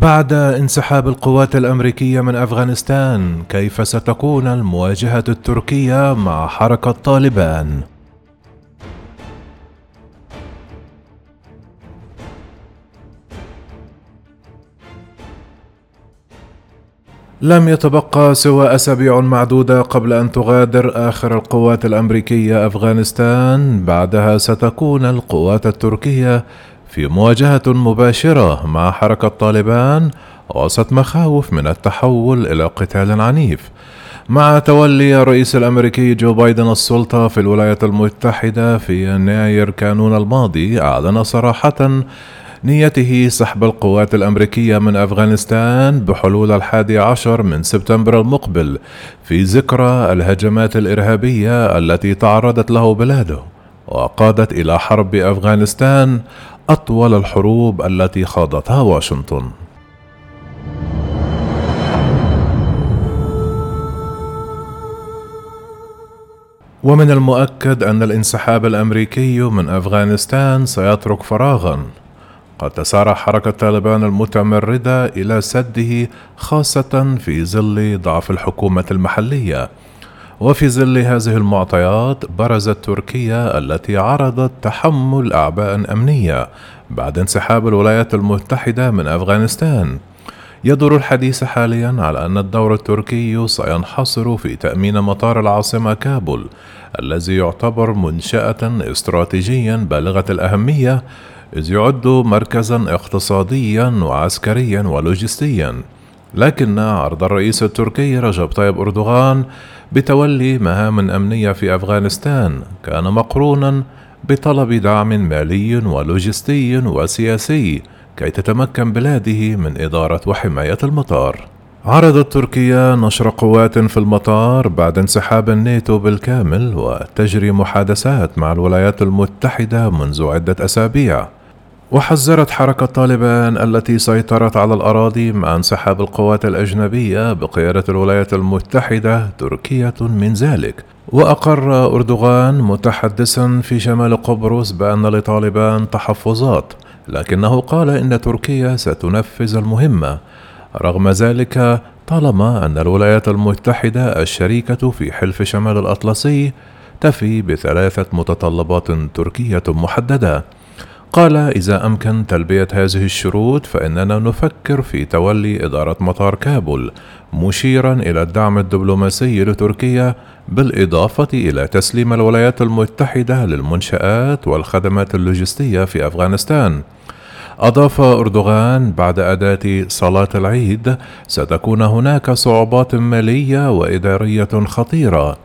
بعد انسحاب القوات الأمريكية من أفغانستان كيف ستكون المواجهة التركية مع حركة طالبان؟ لم يتبقى سوى أسابيع معدودة قبل أن تغادر آخر القوات الأمريكية أفغانستان بعدها ستكون القوات التركية في مواجهة مباشرة مع حركة طالبان وسط مخاوف من التحول إلى قتال عنيف. مع تولي الرئيس الأمريكي جو بايدن السلطة في الولايات المتحدة في يناير كانون الماضي أعلن صراحة نيته سحب القوات الأمريكية من أفغانستان بحلول الحادي عشر من سبتمبر المقبل في ذكرى الهجمات الإرهابية التي تعرضت له بلاده وقادت إلى حرب أفغانستان أطول الحروب التي خاضتها واشنطن. ومن المؤكد أن الانسحاب الأمريكي من أفغانستان سيترك فراغا. قد تسارع حركة طالبان المتمردة إلى سده خاصة في ظل ضعف الحكومة المحلية. وفي ظل هذه المعطيات برزت تركيا التي عرضت تحمل أعباء أمنية بعد انسحاب الولايات المتحدة من أفغانستان. يدور الحديث حاليا على أن الدور التركي سينحصر في تأمين مطار العاصمة كابول الذي يعتبر منشأة استراتيجيا بالغة الأهمية إذ يعد مركزا اقتصاديا وعسكريا ولوجستيا. لكن عرض الرئيس التركي رجب طيب أردوغان بتولي مهام أمنية في أفغانستان. كان مقرونا بطلب دعم مالي ولوجستي وسياسي كي تتمكن بلاده من إدارة وحماية المطار. عرضت تركيا نشر قوات في المطار بعد انسحاب الناتو بالكامل وتجري محادثات مع الولايات المتحدة منذ عدة أسابيع. وحذرت حركة طالبان التي سيطرت على الأراضي مع انسحاب القوات الأجنبية بقيادة الولايات المتحدة تركية من ذلك. وأقر أردوغان متحدثا في شمال قبرص بأن لطالبان تحفظات لكنه قال إن تركيا ستنفذ المهمة. رغم ذلك طالما أن الولايات المتحدة الشريكة في حلف شمال الأطلسي تفي بثلاثة متطلبات تركية محددة. قال إذا أمكن تلبية هذه الشروط فإننا نفكر في تولي إدارة مطار كابول مشيرا إلى الدعم الدبلوماسي لتركيا بالإضافة إلى تسليم الولايات المتحدة للمنشآت والخدمات اللوجستية في أفغانستان. أضاف أردوغان بعد أداة صلاة العيد ستكون هناك صعوبات مالية وإدارية خطيرة.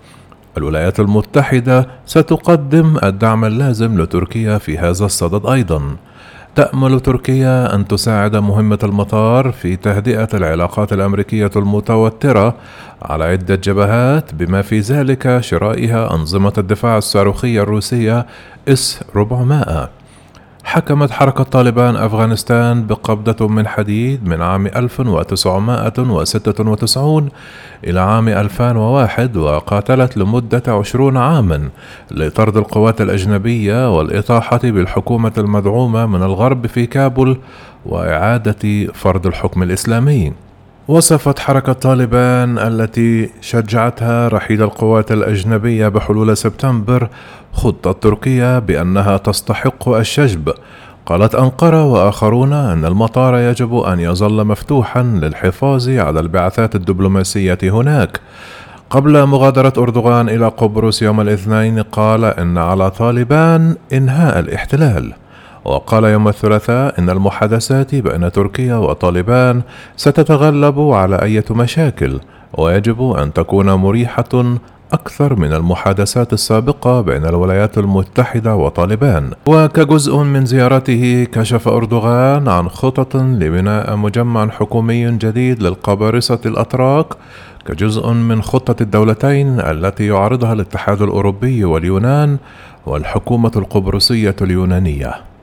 الولايات المتحدة ستقدم الدعم اللازم لتركيا في هذا الصدد أيضا. تأمل تركيا أن تساعد مهمة المطار في تهدئة العلاقات الأمريكية المتوترة على عدة جبهات بما في ذلك شرائها أنظمة الدفاع الصاروخية الروسية إس 400 حكمت حركة طالبان أفغانستان بقبضة من حديد من عام 1996 إلى عام 2001 وقاتلت لمدة عشرون عاما لطرد القوات الأجنبية والإطاحة بالحكومة المدعومة من الغرب في كابول وإعادة فرض الحكم الإسلامي. وصفت حركة طالبان التي شجعتها رحيل القوات الأجنبية بحلول سبتمبر خطة تركيا بأنها تستحق الشجب. قالت أنقرة وآخرون أن المطار يجب أن يظل مفتوحا للحفاظ على البعثات الدبلوماسية هناك. قبل مغادرة أردوغان إلى قبرص يوم الاثنين قال إن على طالبان إنهاء الاحتلال. وقال يوم الثلاثاء إن المحادثات بين تركيا وطالبان ستتغلب على أي مشاكل ويجب أن تكون مريحة أكثر من المحادثات السابقة بين الولايات المتحدة وطالبان. وكجزء من زيارته كشف أردوغان عن خطط لبناء مجمع حكومي جديد للقبارصة الأتراك كجزء من خطة الدولتين التي يعرضها الاتحاد الأوروبي واليونان والحكومة القبرصية اليونانية.